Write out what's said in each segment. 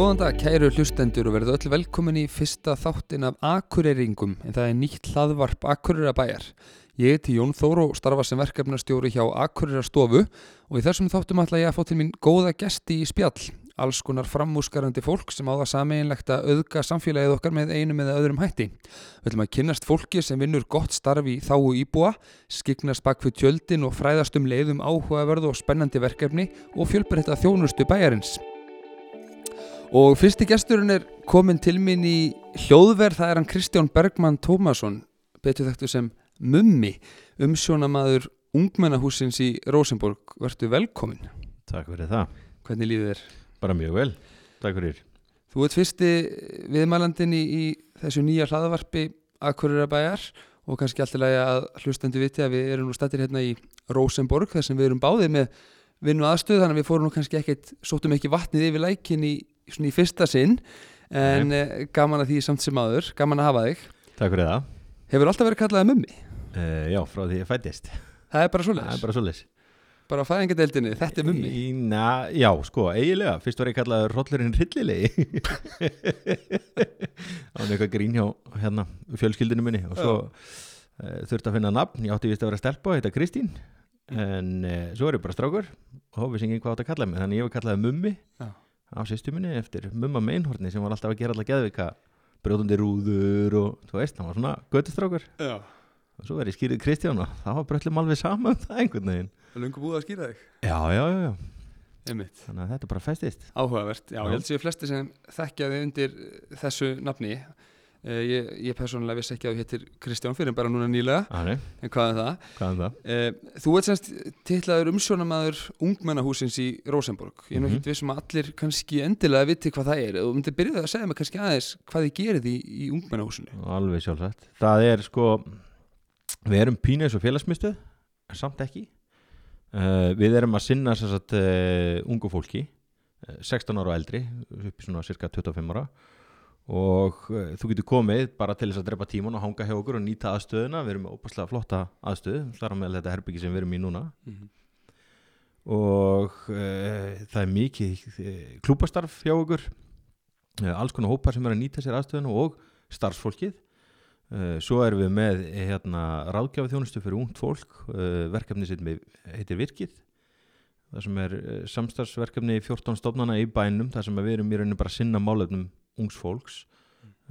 Góðan dag, kæru hlustendur og verðu öll velkomin í fyrsta þáttin af Akureyringum en það er nýtt hlaðvarp Akureyrabæjar. Ég heiti Jón Þóru og starfa sem verkefnastjóri hjá Akureyrastofu og í þessum þáttum ætla ég að fá til mín góða gesti í spjall. Alls konar framúskarandi fólk sem á það sameinlegt að auðga samfélagið okkar með einum eða öðrum hætti. Við ætlum að kynnast fólki sem vinnur gott starfi í þáu íbúa, skiknast bak fyrir tjöldin og fræðast um leiðum áhugaverðu og spennandi verkefni og fjölbreytta þjónustu bæjarins. Og fyrsti gesturinn er komin til mín í hljóðverð, það er hann Kristján Bergmann Tómasson, betur þekktu sem Mummi, umsjónamaður ungmennahúsins í Rosenborg. Vertu velkomin. Takk fyrir það, Hvernig líður þér? bara mjög vel, takk fyrir Þú ert fyrsti viðmælandin í, í þessu nýja hlaðavarpi Akureyrabæjar og kannski alltaf að hlustendu viti að við erum nú stættir hérna í Rosenborg þar sem við erum báðið með vinnu aðstöð þannig að við fórum nú kannski ekkert, sóttum ekki vatnið yfir lækin í, svona í fyrsta sinn en eh, gaman að því samt sem aður, gaman að hafa þig. Takk fyrir það, Hefur alltaf verið kallaðið mummi? uh, já, frá því ég fættist Það er bara Það svoleiðis, er bara á fæðingadeildinni, þetta er mummi. Í, na, Já, sko, eiginlega, fyrst var ég kallaður rollurinn hryllilegi. Það var eitthvað grín hjá hérna, fjölskyldinu minni. Og svo uh, þurfti að finna nafn, ég átti vist að vera stelpa, heita Kristín. En uh, svo er ég bara strákur. Og vissi enginn hvað átt að kalla mig, þannig ég var kallaði mummi. Já. Á sýstu minni eftir mumma meinhorni sem var alltaf að gera alltaf geðvika brjóðundi rúður og þú veist, hann var svona göttustrákur Já. og svo er ég skýrið Kristján og það var bröllum alveg sama um það einhvern veginn. Lungu búið að skýra þig? já, já, já, já, þannig að þetta bara festist. Áhugavert, já, Já. ég held séu flesti sem þekkja þig undir þessu nafni ég, ég persónulega vissi ekki að þú héttir Kristján fyrir en bara núna nýlega. Þannig, en hvað er það? hvað er það? Uh, þú ert semst titlaður umsjónamaður ungmennahúsins í Rosenborg ég er nú Mhm. ekkert vissum að allir kannski endilega viti hvað það er. Og myndir byrjuð að segja mig kannski aðeins hvað þið gerið í, í ungmennahúsinu. Alveg sjálfsagt. Það er sko við erum pínu eins og félagsmyndstöð en samt ekki. Uh, við erum að sinna sem sagt, uh, ungu fólki uh, 16 ára og eldri upp í svona cirka 25 ára og uh, þú getur komið bara til þess að drepa tíman og hanga hjá okkur og nýta aðstöðuna. Við erum með ópaslega flotta aðstöð þar á meðal þetta herbyggi sem við erum í núna. Og uh, það er mikið uh, klúpastarf hjá okkur. Uh, alls konar hópar sem er að nýta sér aðstöðuna og starfsfólkið. Uh, svo erum við með eh, hérna, ráðgjafi þjónustu fyrir ungt fólk. Verkefni sem heitir Virkið. Það sem er samstarfsverkefni í 14 stofnana í bænum þar sem við erum í rauninu bara að sinna málefnum ungs fólks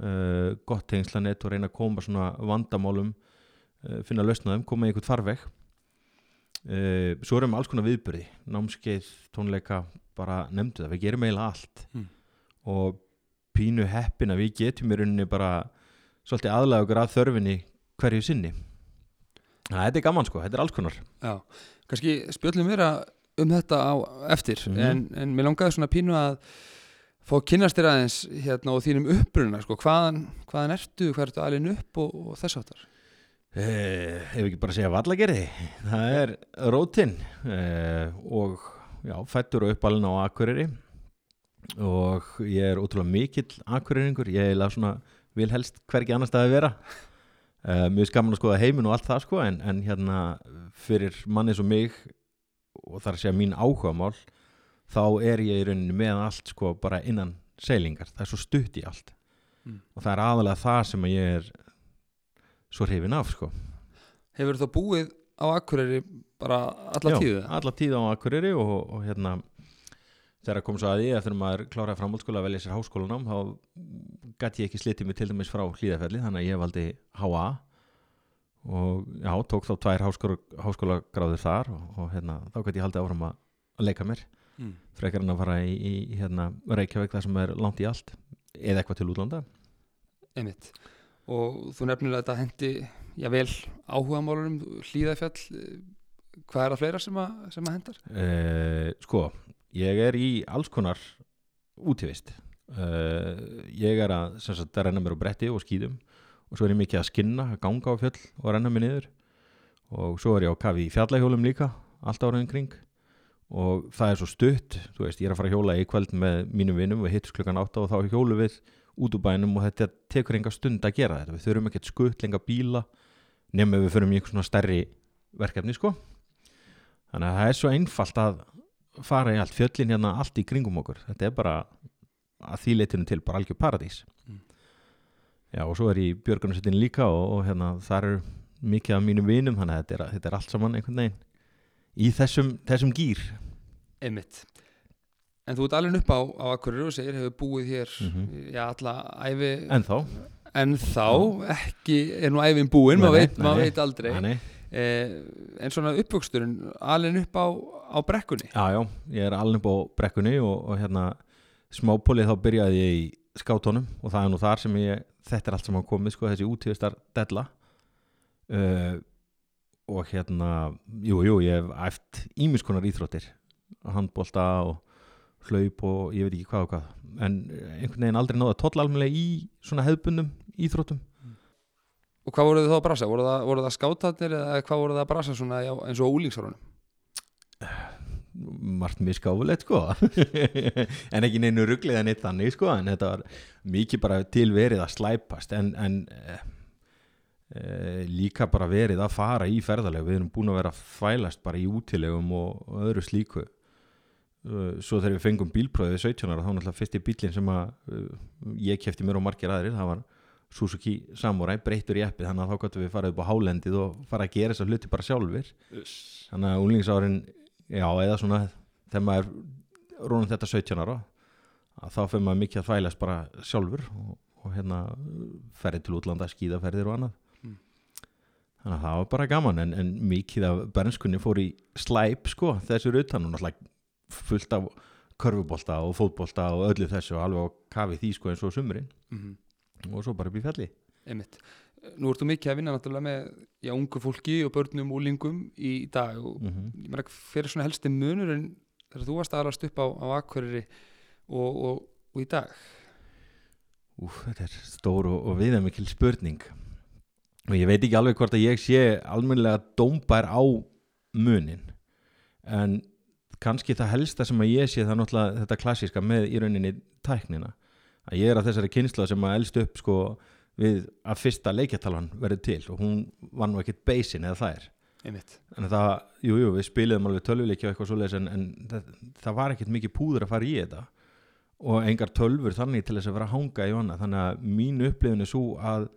uh, gott tengslanett og reyna að koma svona vandamálum uh, finna lausnaðum, koma í einhvern farveg uh, svo erum við alls konar viðbyrði námskeið, tónleika bara nefndu það, við gerum eiginlega allt Mm. og pínu heppin að við getum í rauninni bara svolítið aðlega okkur að þörfinni hverju sinni Æ, þetta er gaman sko, þetta er alls konar Já, kannski spjöllum vera um þetta á eftir Mhm. en, en mér langaði svona pínu að fá að kynnast þér aðeins hérna og þínum uppruna sko, hvaðan, hvaðan ertu, hvað ertu alveg upp og, og þess áttar eh, Ef ekki bara segja vallagerði. Það er rótin eh, og já, fættur og uppalinn á Akureyri. Og ég er ótrúlega mikill Akureyringur, ég er svona vil helst hvergi annar staði vera. Uh, mjög skaman að skoða heiminn og allt það sko en, en hérna fyrir manni svo mig og þar að segja mín áhugamál þá er ég í rauninni með allt sko bara innan seilingar, það er svo stutt í allt. Mm. og það er aðalega það sem ég er svo hrifin af sko. Hefur þú búið á Akureyri bara alla Já, tíðu? alla tíð á Akureyri og, og hérna þegar kom svo að því eftir að maður kláraði framhaldsskóla að velja sér háskólanám þá gæti ég ekki slitið mig til dæmis frá hlýðafelli þannig að ég valdi HA og já, tók þá tvær háskóla, háskólagráður þar og, og hérna, þá gæti ég haldið áfram að leika mér Mm. frekar en að fara í, í hérna, Reykjavík þar sem er langt í allt eða eitthvað til útlanda Einmitt. Og þú nefnir að þetta hendi, já vel, áhugamálunum, hlýðafjall, eh, hvað er það fleira sem að, sem að hendar? Uh, sko, ég er í alls konar útivist uh, ég er að, sagt, að renna mér á bretti og skýðum og svo er ég mikið að skinna, að ganga á fjöll og renna mér niður og svo er ég á kafi í fjallahjólum líka allt áraðin kring og það er svo stutt, þú veist, ég er að fara að hjóla í kvöld með mínum vinnum, við hittust klukkan átta og þá hjólu við út úr bænum og þetta tekur enga stund að gera þetta, við þurfum ekkert skuttlinga bíla nema við förum í einhvern svona stærri verkefni sko. Þannig að það er svo einfalt að fara í allt fjöllin hérna allt í kringum okkur. Þetta er bara að því leitinu til bara algjör paradís. Mm. já og svo er ég í Björgunarsveitin líka og, og hérna þar er mikið af mínum vinum þannig að þetta er, þetta er allt saman einhvern veginn í þessum, þessum gýr Einmitt. En þú ert alveg upp á, á Akureyri og segir hefur búið hér Mhm. já, alla æfi en þá en þá ekki er nú æfin búin, maður veit, nei. veit aldrei. Eh, en svona uppvöxturinn alveg upp á, á brekkunni? Já, já, ég er alveg upp á brekkunni og, og hérna smápólið þá byrjaði ég í skátunum og það er nú þar sem ég, þetta er allt saman komið sko, þessi útíðustar della uh, og hérna jú, jú, ég hef æft ímiskonar íþróttir. Handbolta og hlaup og ég veit ekki hvað og hvað. En einhvern veginn aldrei náða toll almennilega í svona hefðbundum íþróttum. Og hvað voruð þið þá að brasa? voru það, voru það skátarnir eða hvað voruð það að brasa svona já, eins og úlingsárunum? margt miskáfulegt sko. En ekki neinu ruglið en eitt þannig sko en þetta var mikið bara til verið að slæpast. En, en e, e, líka bara verið að fara í ferðarlega við erum búin að vera að þvælast bara í útilegum og, öðru slíku. Uh, svo þegar við fengum bílprófið 17 ára þá náttúrulega fyrsti bílinn sem að uh, ég kefti mér og margir aðrir það var Suzuki Samurai breyttur í eppið þannig að þá gottum við farið upp á hálendið og fara að gera þessar hluti bara sjálfur þannig að unglingsárin já eða svona þegar maður rónum þetta 17 ára að þá fyrir maður mikið að þvælast bara sjálfur og, og hérna ferði til útlanda, skíðaferðir og annað. Þannig að það var bara gaman en, en mikið af bernskunni fór í slæp sko þessur utan og náttúrulega fullt af körfubolta og fótbolta og öllu þessu og alveg á kafi því sko eins og sumurinn Mm og svo bara í fjalli. Einmitt. Nú ertu mikið að vinna náttúrulega með já, ungu fólki og börnum og úlingum í dag og mm ég meina fyrir svona helsti munur en þegar þú varst aðrast upp á, á Akureyri og, og, og í dag? Úf, þetta er stór og, og viðamikil spurning og ég veit ekki alveg hvort að ég sé almennilega dómbær á munin en kannski það helsta sem að ég sé það er náttúrulega þetta klassíska með í rauninni tæknina. Að ég er að þessari kynsla sem að elst upp sko við að fyrsta leikjartalan verið til og hún var nú ekkit beisin eða það er Einmitt. en það, jú, jú, við spiliðum alveg tölvuleiki og eitthvað svoleiðis en, en það, það var ekkit mikið púður að fara í þetta. Og engar tölfur þannig til þess að vera að hanga í vana. Þannig að mín upplifin er svo að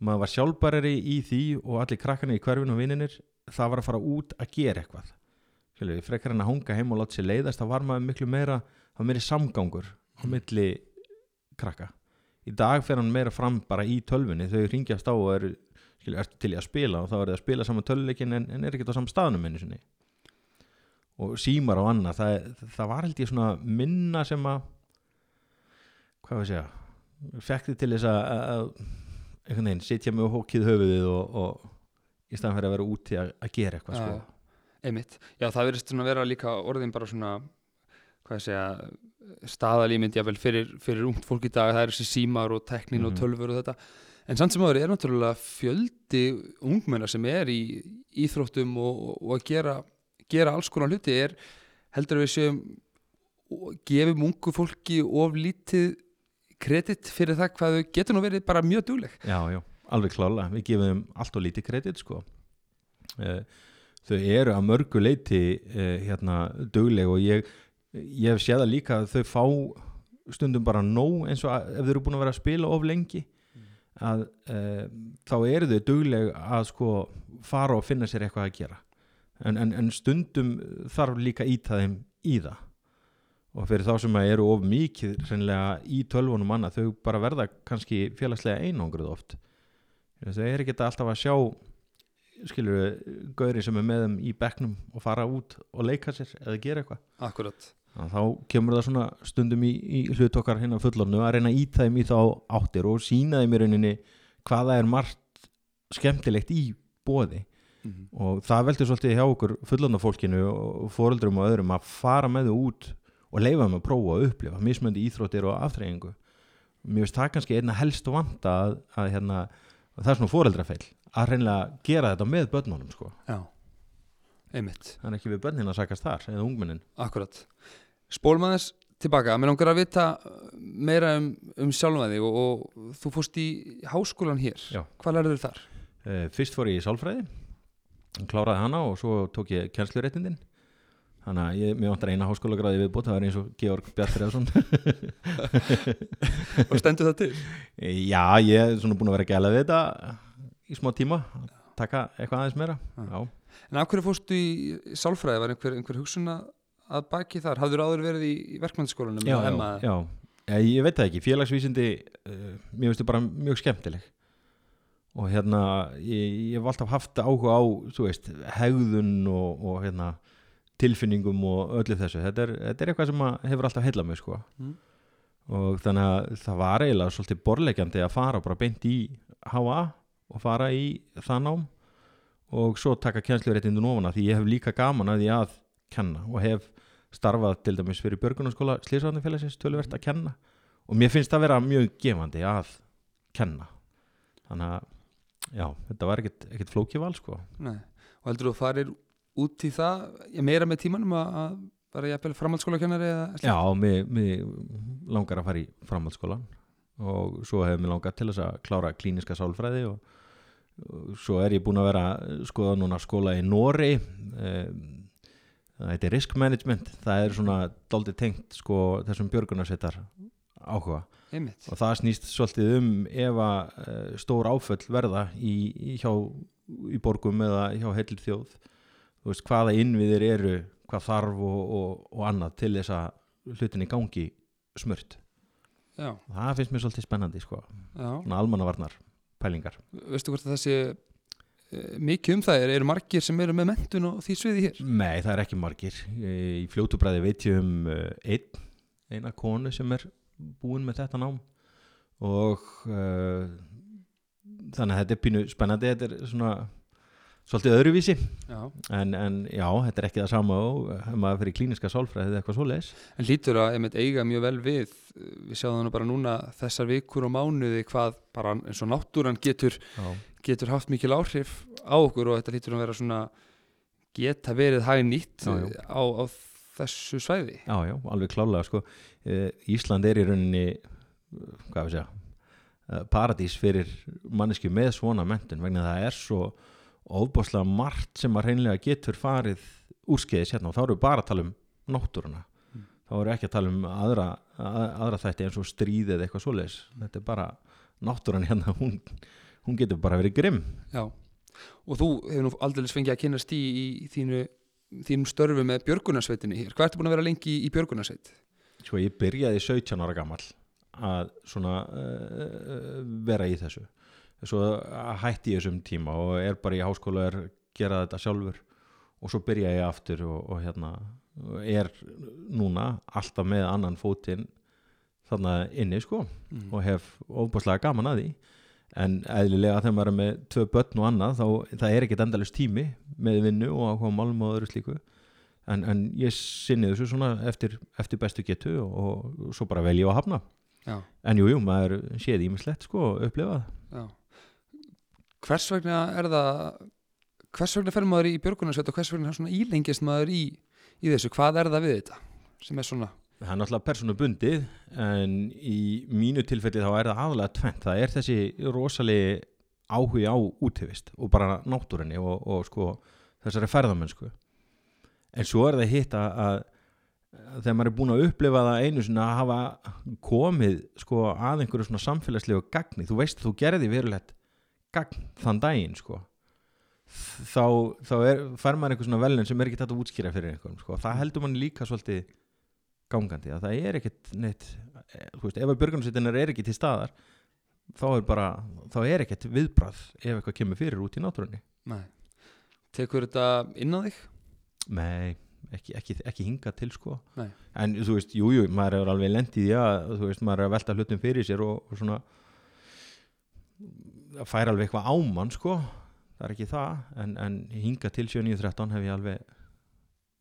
maður var sjálfbærari í því og allir krakkarnir í hverfinu og vininir það var að fara út að gera eitthvað. Skilju, frekar en að hanga heim og láta sér leiðast það var maður miklu meira, það var meiri samgangur á milli krakka. Í dag fer hann meira fram bara í tölvunni þau ringjast á og eru skilju, ertu til í að spila og þá er það að spila saman töluleikin en, en er ekkert á saman staðnum einu sinni. Og símar og annað það, það var held ég svona minna sem að hvað við segja fekk þið til þess að, að einhvern veginn sitja með hókið höfuðið og, og í staðan fyrir að vera úti að, að gera eitthvað sko. Einmitt. Já, það verðist svona vera líka orðin bara svona hvað ég segja staðalímynd jáfnvel fyrir, fyrir ungt fólk í dag það er þessi símar og teknin og Mhm. tölfur og þetta en samt sem aður er náttúrulega fjöldi ungmenna sem er í íþróttum og, og að gera, gera alls konar hluti er heldur að við séum gefum ungu fólki of lítið kredit fyrir það hvað þau getur nú verið bara mjög dugleg. Já, já, alveg klálega. Við gefum þeim allt og lítið kredit sko. Eh, þau eru að mörgu leiti uh, hérna dugleg og ég, ég hef séð að líka að þau fá stundum bara nóg eins og að, ef þau eru búin að vera að spila of lengi að uh, þá eru þau dugleg að sko fara og finna sér eitthvað að gera. En, en, en stundum þarf líka íta þeim í það og fyrir þá sem að eru of mikið í tölvunum annað þau bara verða kannski félagslega einangruð oft. Þau er ekki alltaf að sjá skilur gauri sem er með þeim í bekknum og fara út og leika sér eða gera eitthvað. Akkurat. Þannig að þá kemur það svona stundum í, í hlut okkar hérna fullornu að reyna að íta þeim í þá áttir og sína þeim í rauninni hvaða er margt skemmtilegt í bóði mm -hmm. og það veldur svolítið hjá okkur fullorna fólkinu og fóreldrum og öðrum að fara með þau út og leifa þeim að prófa og upplifa mismöndi íþróttir og aftreyingu mér finnst það kannski einna helst vanta að, að, hérna, að það er svona fóreldrafeil að reynlega gera þetta með börnunum sko. Já, einmitt er ekki við börnin að sakast þar eða ungmennin Akkurat. Spólum aðeins tilbaka, mér langar að vita meira um, um sjálfum þig og, og þú fórst í háskólan hér. Já. Hvað lærður þar? Eh, Fyrst fór ég í sálfræði kláraði hana og svo tók ég kennsluréttindin þannig að ég, mér vantar eina háskólagráði viðbútt, það er eins og Georg Bjartfriðarsson og stendur það til Já, ég er svona búin að vera gæla við þetta í smá tíma taka eitthvað aðeins meira. Já, En af hverju fórstu í sálfræði? Var einhver, einhver hugsun að baki þar? Hafður áður verið í, í verkmyndaskólanum? já, já, já. Ég, veit það ekki, félagsvísindi uh, mér finnst það bara mjög skemmtileg og hérna ég, ég hef alltaf haft áhuga á þú veist, hegðun og, og hérna, tilfinningum og öllu þessu þetta er, þetta er eitthvað sem að hefur alltaf heillað mig sko. Mm. og þannig að það var eiginlega svolítið borlegjandi að fara bara beint í HA og fara í það nám og svo taka kennsluréttindu ofana því ég hef líka gaman að því að kenna og hef starfað til dæmis fyrir Björgunarskóla Slísvarnarfélagsins tölvert að kenna og mér finnst það vera mjög gefandi að kenna þannig að já, þetta var ekkert flókið val sko Nei. Og heldur þú að farir út í það meira með tímanum að, vera jafnvel framhaldsskólakennari eða Já, mér, mér langar að fara í framhaldsskólan og svo hefur mér langar til þess að klára klíniska sálfræði og, og svo er ég búin að vera skoða núna skóla í Nóri það heitir risk management. Það er svona dálítið tengt sko þessum björgunarsveitar áhuga. Einmitt? og það snýst svolítið um ef að uh, stór áföll verða í, í, hjá, í borgum eða hjá heilir þjóð veist hvaða innviðir eru hvað þarf og, og, og annað til þess að hlutinni gangi smurt. Já, það finnst mér svolítið spennandi sko. Almannavarnar pælingar. Veistu hvort sé eh, mikið um það? Er, eru margir sem eru með mentun og því sviði hér? nei það er ekki margir. Í fljótubræði veit ég um uh, einn eina konu sem er búin með þetta nám. Og uh, þannig að þetta er pínu spennandi. Þetta er svona svolítið öðruvísi. En, en já, þetta er ekki það sama og ef maður fyrir klíniska sálfræði eða eitthvað svoleiðis. En lítur að einmitt eiga mjög vel við við sjáum þannig bara núna þessar vikur og mánuði hvað bara eins og náttúran getur, getur haft mikil áhrif á okkur og þetta lítur að vera svona geta verið hagnýtt Já, já. á, á þessu svæði. Já, já, alveg klálega sko. Eh, Ísland er í rauninni eh, hvað við segja eh, paradís fyrir manneski með svona mentun vegna það er svo ofbáslega margt sem að reynlega getur farið úrskeiðis hérna. Og þá erum við bara að tala um náttúruna. Mm. þá við ekki að tala um aðra, að, aðra þætti eins og stríð eða eitthvað svoleiðis. Þetta er bara náttúran hérna. Hún, hún getur bara verið grimm. Já, og þú hefur nú aldrei fengið að kynast í, í þínu, þínum störfu með björgunarsveitinni hér. Hvað ertu búin að vera lengi í björgunarsveit? sko ég byrjaði 17 ára gammal að svona uh, vera í þessu svo hætti ég þessum tíma og er bara í háskóla er gera þetta sjálfur. Og svo byrja ég aftur og, og hérna og er núna alltaf með annan fótinn þarna inni sko Mm. og hef ofbúrslega gaman að því. En eðlilega þegar maður er með tvö börn og annað þá það er ekkert endalist tími með vinnu og áhuga málum og öðru slíku. En, en ég sinni þessu svona eftir, eftir bestu getu og, og svo bara velja að hafna. Já, en jú, jú, maður séð ímislegt sko og upplifað já. Hvers vegna er það, hvers vegna fer maður í björgunarsveit og hvers vegna ílengist maður í, í þessu? Hvað er það við þetta sem er svona? það er náttúrulega persónu bundið en í mínu tilfelli þá er það aðalega tvent það er þessi rosalegi áhugi á útivist og bara náttúrunni og, og sko þessari ferðamennsku en svo er það hitt að, þegar maður er búin að upplifa það einu svona að hafa komið sko að einhverju svona samfélagslegu gagni þú veist þú gerði verulegt gagn þann daginn sko þá, þá er, fær maður einhver svona velun sem er ekki þetta að útskýra fyrir einhverjum sko. það heldur mann líka svolítið gangandi að það er ekkert neitt eh, þú veist, ef að björgunarsveitinnar er ekki til staðar þá er bara, þá er ekkert viðbrað ef eitthvað kemur fyrir út í náttúrunni Nei. Tekur þetta inn á þig? Nei, ekki, ekki, ekki hinga til sko Nei. en þú veist, jújú, jú, maður er alveg lendið að þú veist, maður er að velta hlutum fyrir sér og, og svona það fær alveg eitthvað ámann sko það er ekki það, en, en hinga til 7.9.13 hef ég alveg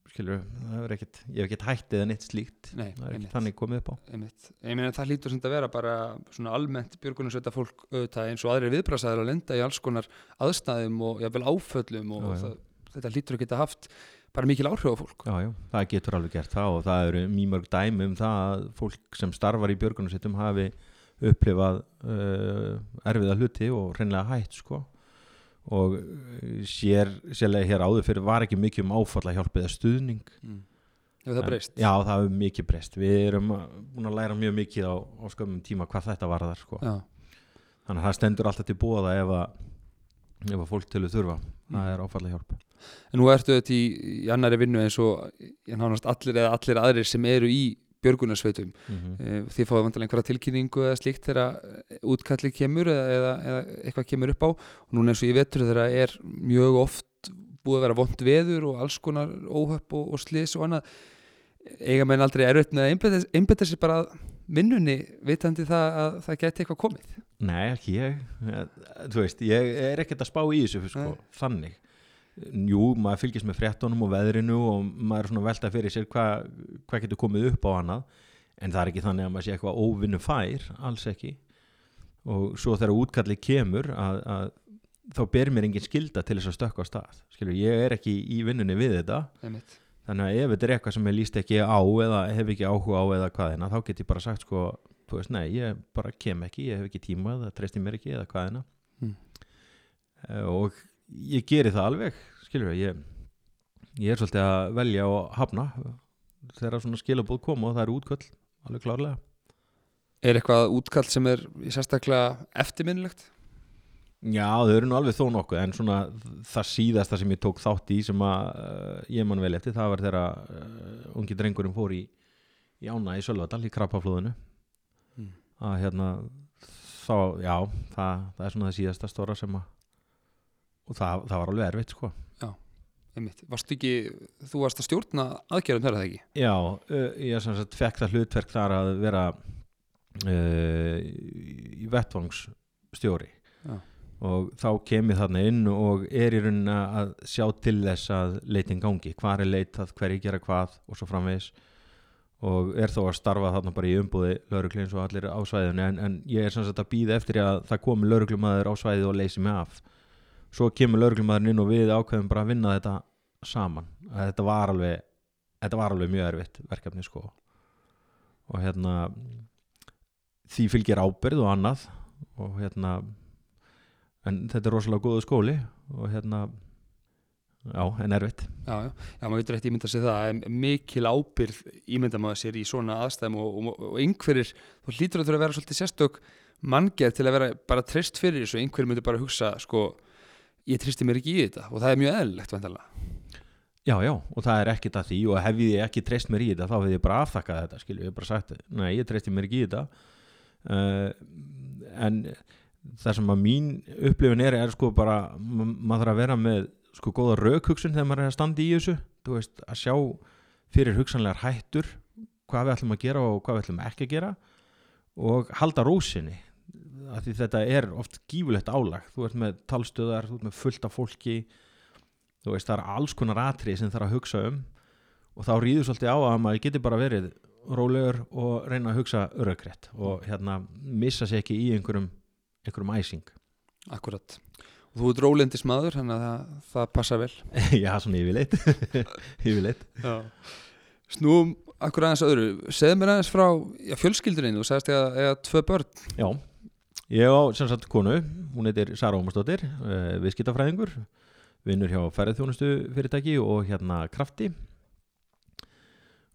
skilur, það er ekkert ég hef ekkert hætt eða neitt slíkt Nei, það er ekki þannig komið upp á Einmitt. Ég meina það hlýtur sem þetta vera bara svona almennt björgunarsveita fólk auðvitað eins og aðrir viðbrasaðir að lenda í alls konar aðstæðum og jafnvel áföllum og Já, já. það, þetta hlýtur að geta haft bara mikil áhrif á fólk. Já, já, það getur alveg gert það og það eru mjög mörg dæmi um það að fólk sem starfar í björgunarsveitum hafi upplifað uh, erfiða hluti og hreinlega hætt sko og uh, sér sérlega hér áður fyrir var ekki mikið um áfalla hjálp eða stuðning Mm. Hefur það breyst? Já, það hefur mikið breyst Við erum búin að læra mjög mikið á, á skömmum tíma hvað þetta varðar sko. Já. Þannig að það stendur alltaf til bóða ef að, ef að fólk til að þurfa Mm. Það er áfalla hjálp En nú ertu þetta í, í annari vinnu eins og allir eða allir aðrir sem eru í björgunarsveitum. mm -hmm. Þið fáið vantilega einhverja tilkynningu eða slíkt þegar eh, útkallið kemur eða, eða, eða eitthvað kemur upp á. Og núna eins og ég vetur þegar er mjög oft búið að vera vond veður og alls konar óhöpp og, og slis og annað. Eiga menn aldrei erfitt með að einbetta sér bara vinnunni vitandi það að það geti eitthvað komið. Nei, ekki ég Eh, Þú veist, ég er ekkert að spá í þessu sko. Þannig Jú, maður fylgist með fréttunum og veðrinu og maður er svona velta fyrir sér hvað hva getur komið upp á annað. En það er ekki þannig að maður sé eitthvað óvinnu fær alls ekki. Og svo þegar útkallið kemur að, að þá ber mér engin skilda til þess að stökka á stað. Skilur, ég er ekki í vinnunni við þetta. Einmitt. þannig að ef þetta er eitthvað sem ég líst ekki á eða hef ekki áhuga á eða hvað hérna þá get ég bara sagt sko, þú veist, nei, ég bara kem ekki ég hef ekki tíma, það treysti mér ekki eða hvað hérna. Mm. Eh, og ég geri það alveg skilur ég ég er svolítið að velja og hafna þegar svona skilabóð koma og það er útköll alveg klárlega Er eitthvað útkall sem er sérstaklega eftirminnilegt? Já, þau eru nú alveg þó nokkuð en svona það síðasta sem ég tók þátt í sem að uh, ég man vel eftir það var þegar uh, ungi drengurinn fór í, í ána í Sölvadal í krabbaflóðinu Mm. að hérna þá, já, það, það er svona það síðasta stóra sem að og það, það var alveg erfitt sko Einmitt. Varstu ekki, þú varst að stjórna aðgerðum að það ekki? Já, uh, ég sem sagt fekk það hlutverk þar að vera uh, í vettvangsstjóri Já. og þá kem ég þarna inn og er í rauninni að sjá til þess að leitin gangi, hvar er leitað, hverju gera hvað og svo framvegis og er þó að starfa þarna bara í umbúði lauruglu eins og allir á svæðinu en, en ég er sem sagt að býða eftir að það komi lauruglumæður á svæðið og leysi mig af svo kemur lauruglumæðurinn inn og við ákveðum bara að vinna þetta saman. Þetta var alveg þetta var alveg mjög erfitt verkefni sko. Og hérna því fylgir ábyrð og annað og hérna en þetta er rosalega góðu skóli og hérna já, en erfitt. Já, já, já, maður veitur eftir ímynda sér það mikil ábyrð ímynda maður sér í svona aðstæðum og, og, og einhverjir, þú hlýtur að þurfa að vera svolítið sérstök manngeð til að vera bara treyst fyrir þessu, einhverjir myndi bara hugsa sko, ég treysti mér ekki í þetta og það er mjög eðlilegt vantarlega já, já, og það er ekkit að því og hef ég ekki treyst mér í þetta þá hef ég bara afþakkað þetta skilju, ég hef bara sagt, nei, ég treysti mér ekki í þetta. Uh, en það sem að mín upplifin er er sko bara, ma maður þarf að vera með sko góða raukhugsun þegar maður er að standa í þessu. Þú veist, að sjá fyrir hugsanlegar hættur hvað við ætlum að gera og hvað við ætlum ekki að gera og halda rósinni af því þetta er oft gífulegt álag. Þú ert með talstöðar, þú ert með fullt af fólki þú veist, það er alls konar atrið sem þarf að hugsa um og þá rýður svolítið á að maður geti bara verið rólegur og reyna að hugsa örugrætt og hérna missa sér ekki í einhverjum einhverjum æsing. Akkurat og þú ert rólendis maður, þannig að það, það passa vel. Já, svona yfirleitt. Yfirleitt. Snúum akkur aðeins öðru. Segð mér aðeins frá já, fjölskyldurinn þú sagðist eða, eða tvö börn. Já, ég á sem sagt konu hún heitir Sara Ómarsdóttir uh, viðskiptafræðingur vinnur hjá ferðþjónustu fyrirtæki og hérna krafti.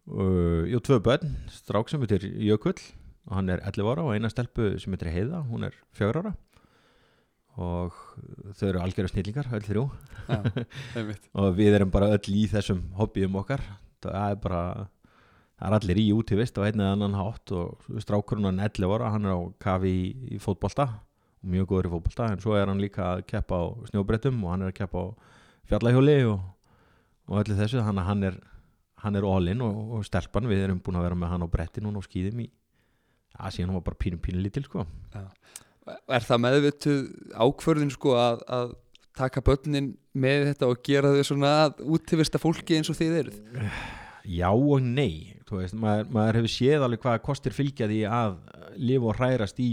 Uh, ég á tvö börn strák sem heitir Jökull og hann er 11 ára og eina stelpu sem heitir Heiða hún er 4 ára. Og þau eru algjöru snillingar öll þrjú. Einmitt. Og við erum bara öll í þessum hobbyum okkar. Það er bara það er allir í útivist og einn eða annan hátt og strákurinn hann 11 ára hann er á kafi í, í fótbolta og mjög góður í fótbolta en svo er hann líka að keppa á snjóbrettum og hann er að keppa á fjallahjóli og, og öllu þessu þannig að hann er, hann er all-in og, og stelpan við erum búin að vera með hann á bretti núna og skýðum í að síðan hann var bara pínu pínu lítil sko. Er það meðvituð ákvörðin sko að, að taka börnin með þetta og gera þau svona útivista fólki eins og þið eruð? Já og nei þú veist, maður, maður hefur séð alveg hvað kostir fylgja því að lifa og hrærast í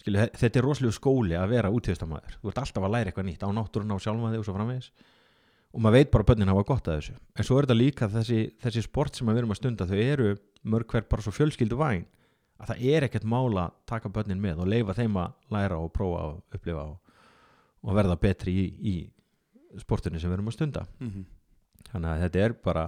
skilu, þetta er rosalega skóli að vera útíðistamæður þú ert alltaf að læra eitthvað nýtt á náttúruna og sjálfa þig og svo framvegis. Og maður veit bara að börnin hafa gott að þessu. En svo er þetta líka þessi, þessi sport sem við erum að stunda þau eru mörg hver bara svo fjölskyldu væn að það er ekkert mála að taka börnin með og leifa þeim að læra og prófa og upplifa og, og verða betri í, í sportinu sem við erum að stunda. Mm -hmm. þannig að þetta er bara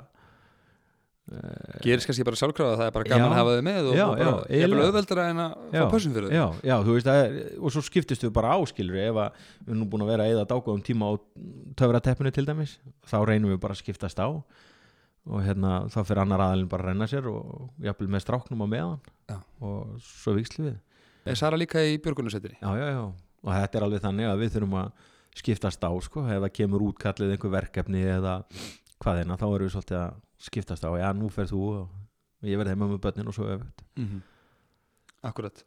gerist kannski bara sjálfkrafa það er bara gaman Já. að hafa þau með og, Já, og bara, ég er eiginlega. auðveldara en að fá pössun fyrir þau já, já, þú veist er, og svo skiptist við bara áskilur ef að við erum nú búin að vera að eða dágóðum tíma á töfrateppinu til dæmis þá reynum við bara að skiptast á og hérna þá fyrir annar aðalinn bara að renna sér og jafnvel með stráknum á meðan Já. og svo vikslu við er Sara líka í björgunarsveitinni já, já, já, og þetta er alveg þannig að við þurfum að skiptast á sko, ef það kemur útkallið einhver verkefni eða hvað eina, þá erum við svolítið að skiptast á, já, nú fer þú og ég verði heima með börnin og svo öfugt. Mm akkurat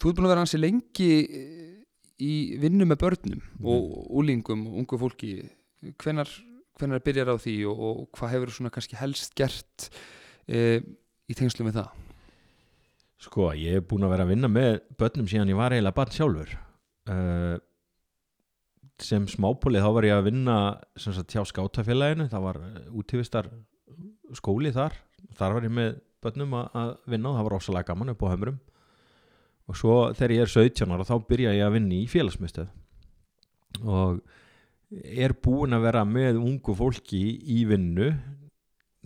þú ert búin að vera hansi lengi eh, í vinnu með börnum og úlingum, ungu fólki. Hvenar, hvenar byrjar á því og, og hvað hefur svona kannski helst gert e, í tengslu með það? Sko, ég er búin að vera að vinna með börnum síðan ég var eiginlega barn sjálfur. Uh, sem smápólið þá var ég að vinna sem sagt hjá skátafélaginu það var uh, útífistar skóli þar. Þar var ég með börnum að, vinna og það var rosalega gaman upp á hömrum. Og svo þegar ég er 17 ára þá byrja ég að vinna í félagsmyndstöð og er búin að vera með ungu fólki í vinnu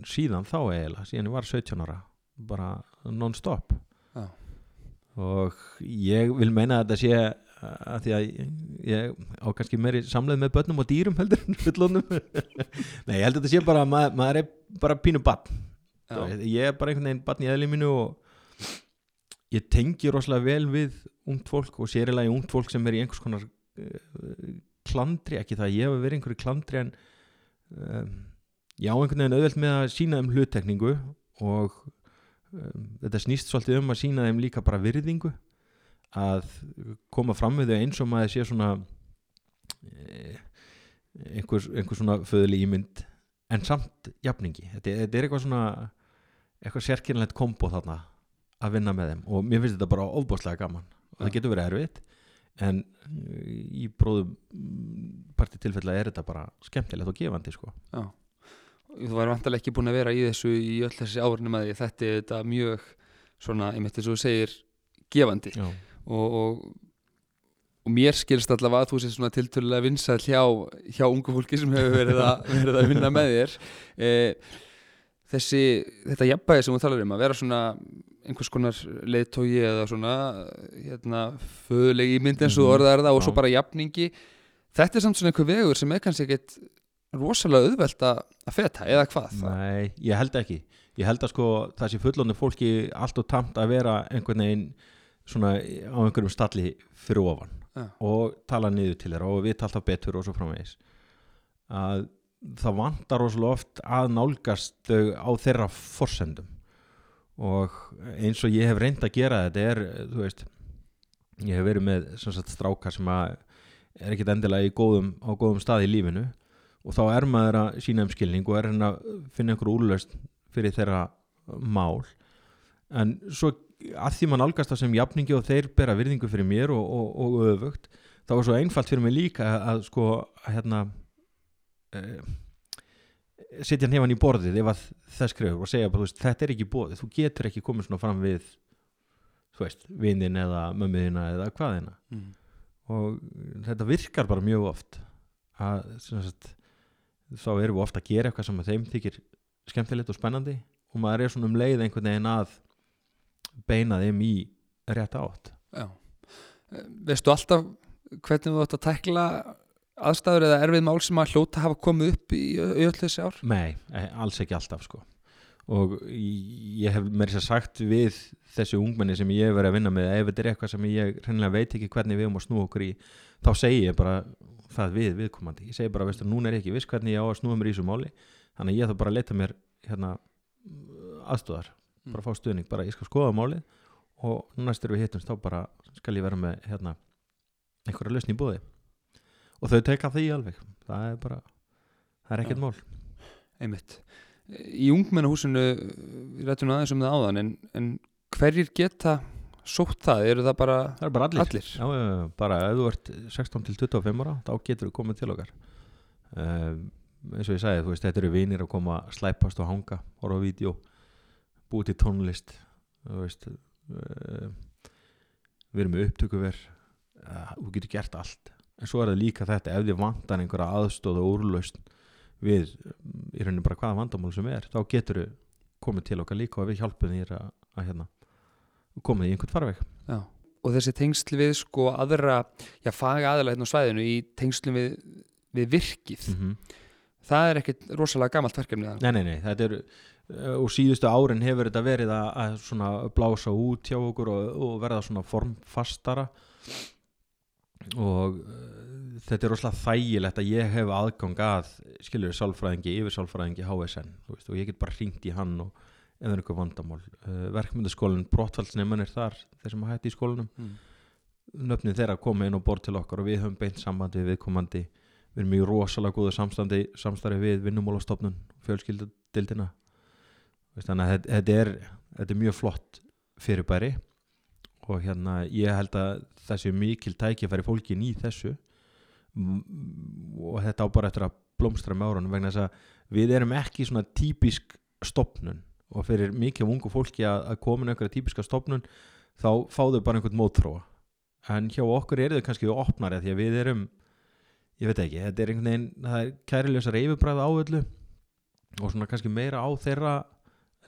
síðan þá eiginlega, síðan ég var 17 ára bara non-stop. Já. og ég vil meina að þetta sé að því að ég, á kannski meiri samleið með börnum og dýrum heldur nei, ég held að þetta sé bara að maður, maður er bara pínu barn. Ég er bara einhvern veginn barn í eðli mínu og ég tengi rosalega vel við ungt fólk og sérilega ungt fólk sem er í einhvers konar uh, klandri, ekki það að ég hef verið einhverju klandri en um, ég á einhvern veginn auðvelt með að sína þeim hluttekningu og um, þetta snýst svolítið um að sína þeim líka bara virðingu að koma fram við þau eins og maður sé svona eh, einhver, einhver svona föðli ímynd en samt jafningi. Þetta, þetta er eitthvað svona eitthvað sérkynlegt kombo þarna að vinna með þeim. Og mér finnst þetta bara ofbáslega gaman. Og það Já. getur verið erfitt en uh, í bróðum parti tilfella er þetta bara skemmtilegt og gefandi sko. Já. Þú væri vantarlega ekki búin að vera í þessu í öll þessi árunum að því. Þetta er mjög svona, ég mitt þess að þú segir gefandi. Já, og, og, og mér skilst allavega að þú sé svona tiltölulega vinsæll hjá, hjá ungu fólki sem hefur verið að, verið að vinna með þér. E, þessi, þetta jafnbæði sem þú talar um að vera svona einhvers konar leiðtógi eða svona hérna, föðulegi mynd eins og Mhm. orðar það og svo bara jafningi þetta er samt svona einhver vegur sem er kannski ekkit rosalega auðvelt að feta eða hvað? Nei, ég held ekki. Ég held að sko það sé fullónu fólki allt og tamt að vera einhvern veginn svona á einhverjum stalli fyrir ofan Já. og tala niður til þeirra og vita alltaf betur og svo framvegis. Að það vantar rosalega oft að nálgast á þeirra forsendum. Og eins og ég hef reynd að gera þetta er, þú veist ég hef verið með sagt, strákar sem að er ekkit endilega í góðum, á góðum stað í lífinu og þá er maður að sína um skilning og er hann að finna einhver úrlaust fyrir þeirra mál. En svo að því mann algast það sem jafningi og þeir bera virðingu fyrir mér og, og, og öfugt þá er svo einfalt fyrir mig líka að, að sko að hérna uh, setja nefn í borðið ef að það skrifur og segja veist, þetta er ekki bóðið, þú getur ekki komið svona fram við þú veist, vinnin eða mömmuðina eða hvaðina mm. og þetta virkar bara mjög oft að sagt, þá erum við ofta að gera eitthvað sem að þeim þykir skemmtilegt og spennandi og maður er svona um leið einhvern veginn að beina þeim í rétt átt Já. Eh, Veistu alltaf hvernig þú ætti að tækla aðstæður eða erfið mál sem að hljóta hafa komið upp í, öll þessi ár? Nei, eh, alls ekki alltaf sko og ég hef mér sér sagt við þessi ungmenni sem ég hef verið að vinna með ef þetta er eitthvað sem ég hreinlega veit ekki hvernig við um að snúa okkur í þá segi ég bara það við viðkomandi ég segi bara, veistu, núna er ég ekki viss hvernig ég á að snúa mér í þessu máli þannig ég þarf bara að leita mér hérna aðstöðar, bara fá stuðning bara ég skal skoða málið og næstur við hittumst þá bara skal ég vera með hérna einhverja lausn í bóði og þau teka því alveg það er bara, það er ekkert Já. mál Einmitt. Í ungmennahúsinu, við rættum aðeins um það áðan, en, en hverjir geta sótt það? Eru það bara Það er bara allir, allir? Já, já, já, bara ef þú ert 16 til 25 ára þá getur þú komið til okkar um, eins og ég sagði, þú veist, þetta eru vinir að koma slæpast og hanga, horfa á vídeo búið til tónlist veist uh, við erum upptökuver uh, þú getur gert allt en svo er það líka þetta, ef þið vantar einhverja aðstóð og úrlaust við mm, í rauninni bara hvaða vandamál sem er þá getur þau komið til okkar líka og við hjálpum þér að, að hérna, koma því í einhvern farveg Já. Og þessi tengsl við sko aðra, já, faga aðalega hérna á svæðinu í tengslum við, við virkið. -hmm. Það er ekkit rosalega gamalt verkefni. Nei, nei, nei, þetta er og síðustu árin hefur þetta verið að, að blása út hjá okkur og, og verða svona formfastara. Og uh, þetta er rosalega þægilegt að ég hef aðgang að skilur sálfræðingi, yfir sálfræðingi HSN veist, og ég get bara hringt í hann og ef það er eitthvað vandamál. Uh, verkmyndaskólinn, brottfallsneimann er þar þeir sem hætti í skólanum. Mm. nöfnin þeirra koma inn og bort til okkar og við höfum beint sambandi við viðkomandi. Við erum í rosalega góðu samstandi, samstarfi við vinnumálastofnun, fjölskyldudildina Veist, þannig að þetta- er, þetta er mjög flott fyrirbæri og hérna ég held að þessi mikil tækifæri fólkin í þessu. Og þetta á bara eftir að blómstra með árunum vegna þess að við erum ekki svona típisk stopnun og fyrir mikið ungu fólki að, að koma einhverja típiska stopnun þá fá þau bara einhvern mótþróa. En hjá okkur eru þau kannski opnari því að við erum ég veit ekki, þetta er einhvern veginn það er kærilegsar yfirbræð á öllu og svona kannski meira á þeirra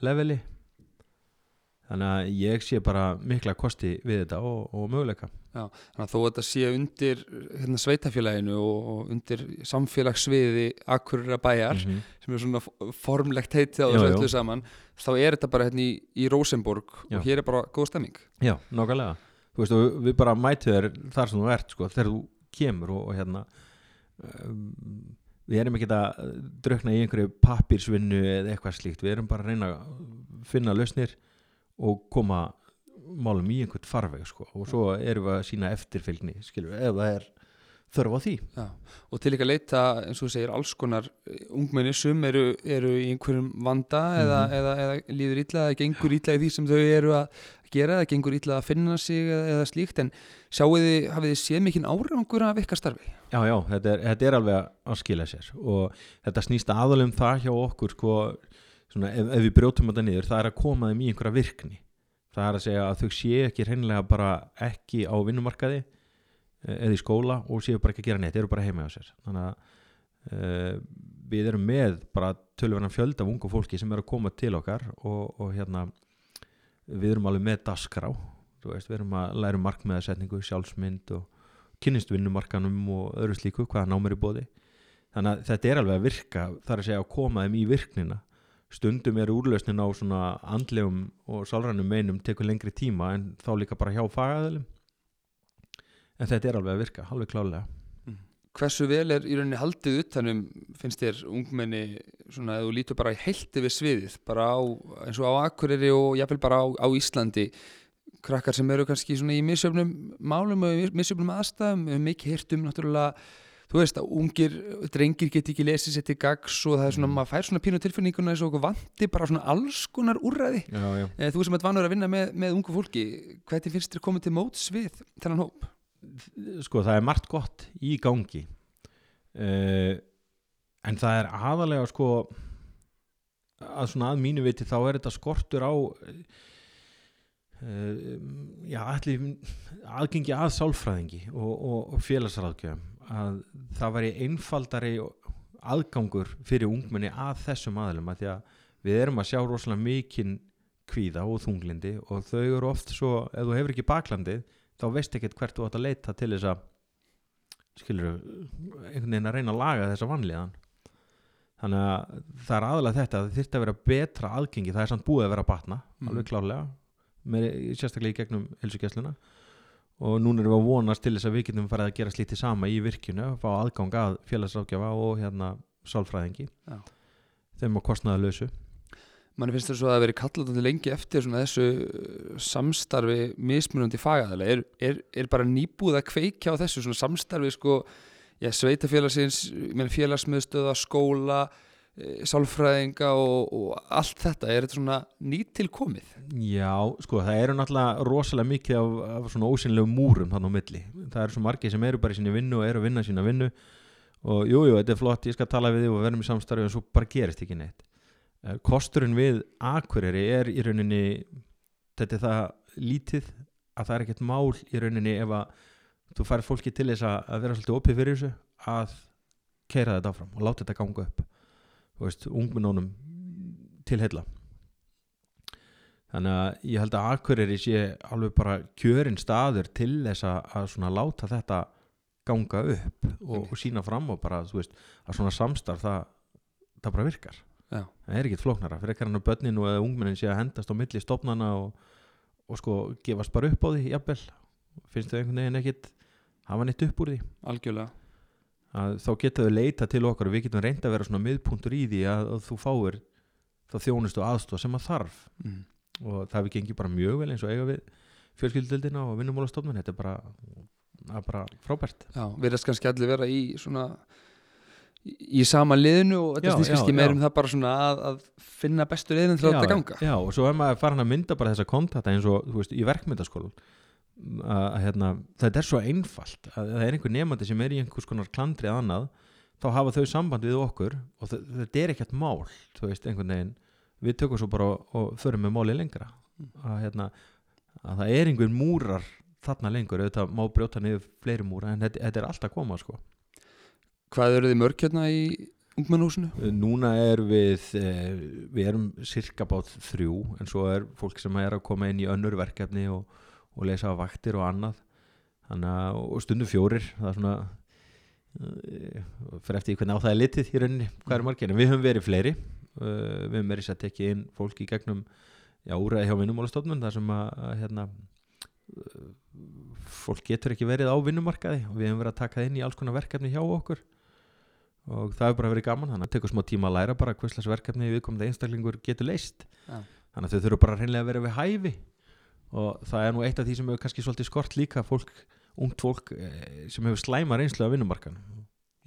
leveli þannig að ég sé bara mikla kosti við þetta og, og möguleika Þannig að þó að þetta sé undir hérna, sveitafélaginu og, og undir samfélagssviði akkurra bæjar -hmm. sem er svona formlegt á Jú, þessu jú. öllu saman þá er þetta bara hérna í, í Rosenborg Já. og hér er bara góð stemming Já, nákvæmlega Þú veist, og við bara mætu þér þar sem þú ert sko, þegar þú kemur og, og hérna um, við erum ekki að drökna í einhverju pappírsvinnu eða eitthvað slíkt, við erum bara að reyna að finna lausnir og koma málum í einhvern farveg sko, og svo erum við að sína eftirfylgni skilur, ef það er þörf á því Já. og til líka að leita eins og þú segir alls konar eh, ungmenni sum eru, eru í einhverjum vanda eða, Mhm. eða, eða líður illa eða gengur illa í því sem þau eru að gera eða gengur illa að finna sig eða, eða slíkt en sjáu þið, hafið þið séð mikinn árangur af ykkar starfi Já, já, þetta er, þetta er alveg að skila sér og þetta snýst aðalum það hjá okkur sko, svona, ef, ef við brjótum þetta niður, það er að koma þeim í einhverja virkni það er að segja að þau séu ekki hreinlega bara ekki á vinnumarkaði eða í skóla og séu bara ekki að gera neitt, eru bara heima á sér. Þannig að uh, við erum með bara tölvöna fjölda af ungu fólki sem eru að koma til okkar og, og hérna við erum alveg með dasgrá veist, við erum að læra um markmiðasetningu, sjálfsmynd og kynnist vinnumarkanum og öðru slíku, hvaða námur er bóði þannig að þetta er alveg að virka þar að segja að koma þeim í virknina. Stundum er úrlausnin á svona andlegum og sálrænum meinum tekur lengri tíma en þá líka bara hjá fagaðilum en þetta er alveg að virka, alveg klálega hversu vel er í rauninni haldið utanum finnst þér ungmenni svona að þú lítur bara í heilti við sviðið bara á, eins og á Akureyri og jáfnvel bara á, á Íslandi krakkar sem eru kannski svona í misjöfnum málum og í misjöfnum aðstæðum við höfum mikið heyrt um náttúrulega þú veist að ungir drengir get ekki lesið sér til gags og það er svona, Mm. maður fær svona pínu tilfinninguna eins og okkur vanti bara svona alls konar úrræði já, já. Eh, þú sem ert vanur að vinna með, með ungu fólki hvernig finnst þér komið til móts við þennan hóp? Sko það er margt gott í gangi. Uh, en það er aðalega sko að svona að mínu viti þá er þetta skortur á uh, já allir aðgengi að sálfræðingi og, og, og félagsráðgjöfum. Að það væri einfaldari aðgangur fyrir ungmenni að þessum aðlum að því að við erum að sjá rosalega mikinn kvíða og þunglindi og þau eru oft svo, ef þú hefur ekki baklandið þá veist ekkert hvert þú átt að leita til þess að skilur einhvern veginn að reyna að laga þessa vanlíðan þannig að það er aðalega þetta að það þyrfti að vera betra aðgengi það er samt búið að vera batna, Mhm. alveg klárlega með, sérstaklega í gegnum helsugjæsluna og núna erum við að vonast til þess að við getum farið að gera slítið sama í virkinu að fá aðgang að félagsrákjafa og hérna sálfræðingi Já. þeim að kostnaða manni finnst svo að það veri kallatandi lengi eftir þessu uh, samstarfi mismunandi fagaðalega er, er, er bara nýbúð að kveikja á þessu samstarfi sko sveitafélagsins, félagsmiðstöða skóla, e, sálfræðinga og, og allt þetta er þetta svona nýtilkomið Já, sko, það eru náttúrulega rosalega mikið af, af svona ósynlegum múrum þannig á milli. Það eru svo margir sem eru bara í sinni vinnu og eru að vinna sína vinnu og jú, jú, þetta er flott, ég skal tala við þig og verðum í samstarfi en svo bara gerist ekki neitt. Eh, Kosturinn við Akureyri er í rauninni, þetta er það lítið að það er ekkert mál í rauninni ef að þú fær fólki til þess að, vera svolítið opið fyrir þessu að keira þetta áfram og láta þetta ganga upp þú veist, ungmennunum til heilla. Þannig að ég held að Akureyri sé alveg bara kjörin staður til þess að svona láta þetta ganga upp og, og sína fram og bara, þú veist, að svona samstarf það, það bara virkar Já. það er ekkit flóknara, fyrir ekki hann að börninu eða ungmennin sé að hendast á milli stofnana og, og sko gefast bara upp á því jafnvel, finnst þau einhvern veginn ekkit hafa neitt upp úr því? Algjörlega. Að þá geta þau leita til okkar og við getum reynda að vera svona miðpunktur í því að, að þú fáir þá þjónustu aðstof sem að þarf. Mm. og það við gengið bara mjög vel eins og eiga við fjölskyldildina og vinnumálastofnun. Þetta er bara, bara frábært. Já, verðast kannski allir vera í svona í, sama liðinu og þetta Já, snýst já, kannski meir já. um það bara svona að, að finna bestu liðin til að þetta ganga. já, og svo er maður farin að mynda bara þessa kontakta eins og þú veist, í verkmyndaskólan að, hérna, þetta er svo einfalt að það er einhver nefandi sem er í einhvers konar klandri að annað, þá hafa þau samband við okkur og þe- þetta er ekkert mál þú veist, einhvern veginn. Við tökum svo bara og, og förum með máli lengra. Að, hérna, að það er einhver múrar þarna lengur, auðvitað má brjóta niður fleiri múra en þetta, þetta er alltaf koma sko Hvað eru þið mörg hérna í ungmennhúsinu? Núna er við, eh, við erum cirka bát þrjú en svo er fólk sem er að koma inn í önnur verkefni og, og leysa á vaktir og annað. Að, og stundum fjórir, það er svona, uh, fyrir eftir hvernig á það er litið í rauninni, hvað er margir, en við höfum verið fleiri, við höfum verið sett ekki inn fólk í gegnum, já, úræði hjá vinnumálastofnun, þar sem að, að hérna, fólk getur ekki verið á vinnumarkaði. Og við höfum verið að taka það inn í alls konar verkefni hjá okkur og það hefur bara verið gaman þannig að tekur smá tíma að læra bara hverslas verkefni viðkomandi einstaklingur getur leist Já. þannig að þau þurfa bara hreinlega að vera við hæfi. Og það er nú eitt af því sem hefur kannski svolítið skort líka fólk, ungt fólk eh, sem hefur slæma reynslu af vinnumarkan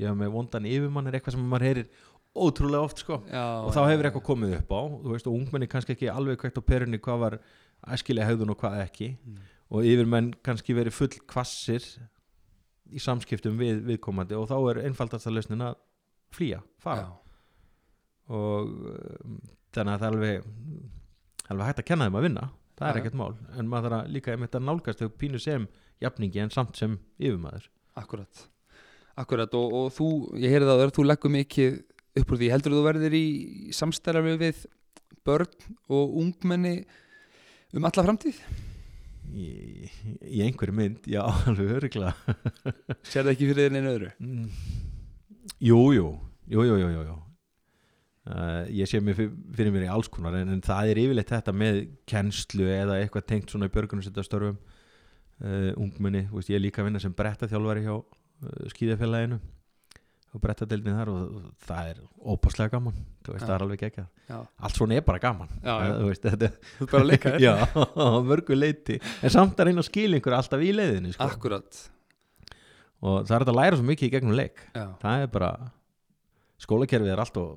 ég hef með vondan yfirmann er eitthvað sem maður heyrir ótrúlega oft sko. Já, og þá hefur eitthvað komið upp á. Veist og ungmenni kannski ekki alveg kveikt á perunni hvað var æskilega hegðun og hvað ekki. Mm. og yfirmenn kannski verið full kvassir í samskiptum við viðkomandi. Og þá er einfaldast að lausnin að flýja, fara. Já, og um, þannig að það er alveg alveg hægt að kenna þeim að vinna. Það er Já, já. ekkert mál, en maður þarf að líka einmitt að nálgast þau pínu sem jafningi en samt sem yfirmaður. Akkurat. Akkurat. Og, og þú, ég heyrði það að þú leggur mikið upp úr því, heldur þú verðir í samstæðar við börn og ungmenni um alla framtíð? í, í einhverju mynd, já, alveg öruglega Sér það ekki fyrir þér neina öðru? Mm. Jú, jú, jú, jú, jú. Uh, ég sé mér fyr- fyrir mér í alls konar en, en það er yfirleitt þetta með kennslu eða eitthvað tengt svona í björgunarsöndastörfum uh, ungmenni, þú veist, ég er líka að vinna sem brettaþjálfari hjá uh, skíðafélaginu og brettadeildin þar og, og það er ópaslega gaman þú veist, það er alveg ekki Já, allt svona er bara gaman Já, já. þú veist, þetta ert bara að leika þér. Já, á mörgu leiti en samt að reyna að skila einhver alltaf í leiðinni sko. Akkurat og það er að læra svo mikið í gegnum leik. Já, það er bara skólakerfið er alltaf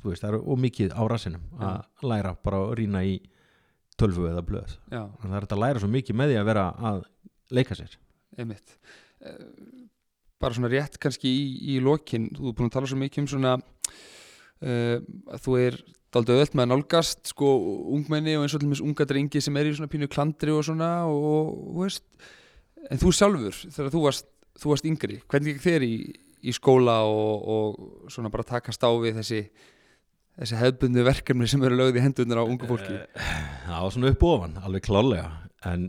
þú veist, það er ómikið á rassinum að læra bara að rýna í tölvu eða blöð. Það er að læra svo mikið með því að vera að leika sér. Einmitt. Eh, Bara svona rétt kannski í, í lokin Þú er búin að tala svo mikið um svona uh, að þú er daldið öll með nálgast sko ungmenni og eins og mér unga drengi sem er í svona pínu klandri og svona og, og veist en þú sjálfur þegar þú varst, þú varst yngri hvernig gekk þér í, í skóla og, og svona bara takast á við þessi þessi hefðbundu verkefni sem eru lögð í hendurnar á ungu fólki það var svona upp ofan, alveg klálega en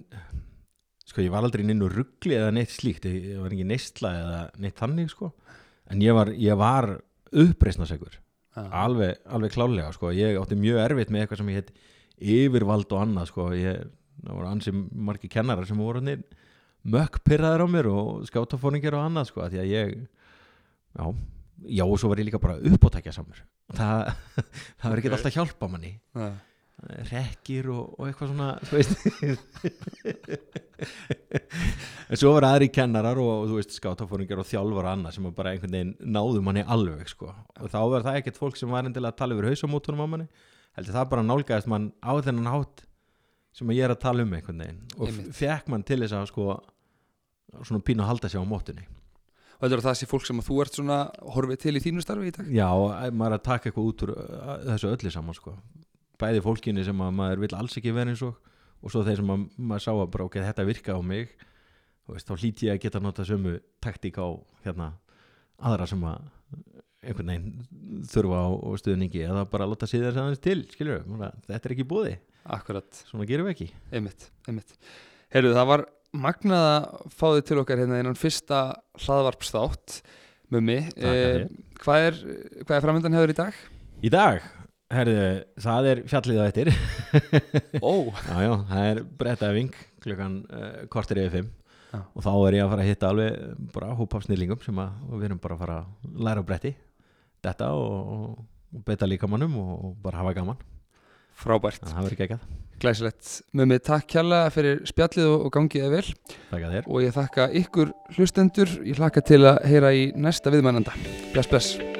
sko ég var aldrei inn og ruggli eða neitt slíkt ég, var ekki neistla eða neitt þannig sko en ég var, var uppreisnasegur Já. alveg, alveg klálega sko. ég átti mjög erfitt með eitthvað sem ég heit yfirvald og annað sko. ég, það voru ansi margi kennarar sem voru nýr mökk pyrraður á mér og skátafóringir og annað sko, því að ég já, já og svo var ég líka bara uppótækja samur það, það var ekki alltaf að hjálpa manni. Já. rekkir og, og eitthvað svona þú veist. En svo var aðri kennarar og þú veist skátafóringar og þjálfar og annað sem bara einhvern veginn náðu manni alveg sko. og þá var það ekkert fólk sem var endilega að tala yfir hausamótunum á manni. Heldur það bara nálgæðist mann á þennan hátt sem ég er að tala um einhvern veginn. Og fekk mann til þess að sko svona pínu að halda sig á mótunni og heldur að það sé fólk sem þú ert svona horfið til í þínu starfi í dag? Já, maður er að taka eitthvað út úr uh, þessu öllu saman sko. Bæði fólkinni sem að maður vil alls ekki vera eins og og svo þeir sem að maður sá að bara ok, þetta virka á mig veist, þá hlýt ég að geta nota sömu taktík á hérna aðra sem að einhvern veginn þurfa á, stuðningi eða bara láta síðan þess aðeins til skilur þetta er ekki búði, Akkurat, svona gerum við ekki. Einmitt, einmitt. Heyrðu, það var magnað að fá þig til okkar hérna innan fyrsta hlaðvarpsþátt Mummi, fyrir. hvað er, hvað er framöndan hefur í dag? í dag, herðu, það er fjallið á eftir Ó, já, já, það er brettæfing klukkan uh, kortir yfir fimm Já. og þá er ég að fara að hitta alveg bara hóp af snillingum sem að við erum bara að fara að læra bretti þetta og, og, beita líkamannum og, og bara hafa gaman frábært, það verður geggjað, glæsilegt. Mummi, takk kjærlega fyrir spjallið og, og gangið vel. Og ég þakka ykkur hlustendur. Ég hlakka til að heyra í næsta viðmænanda Bless, bless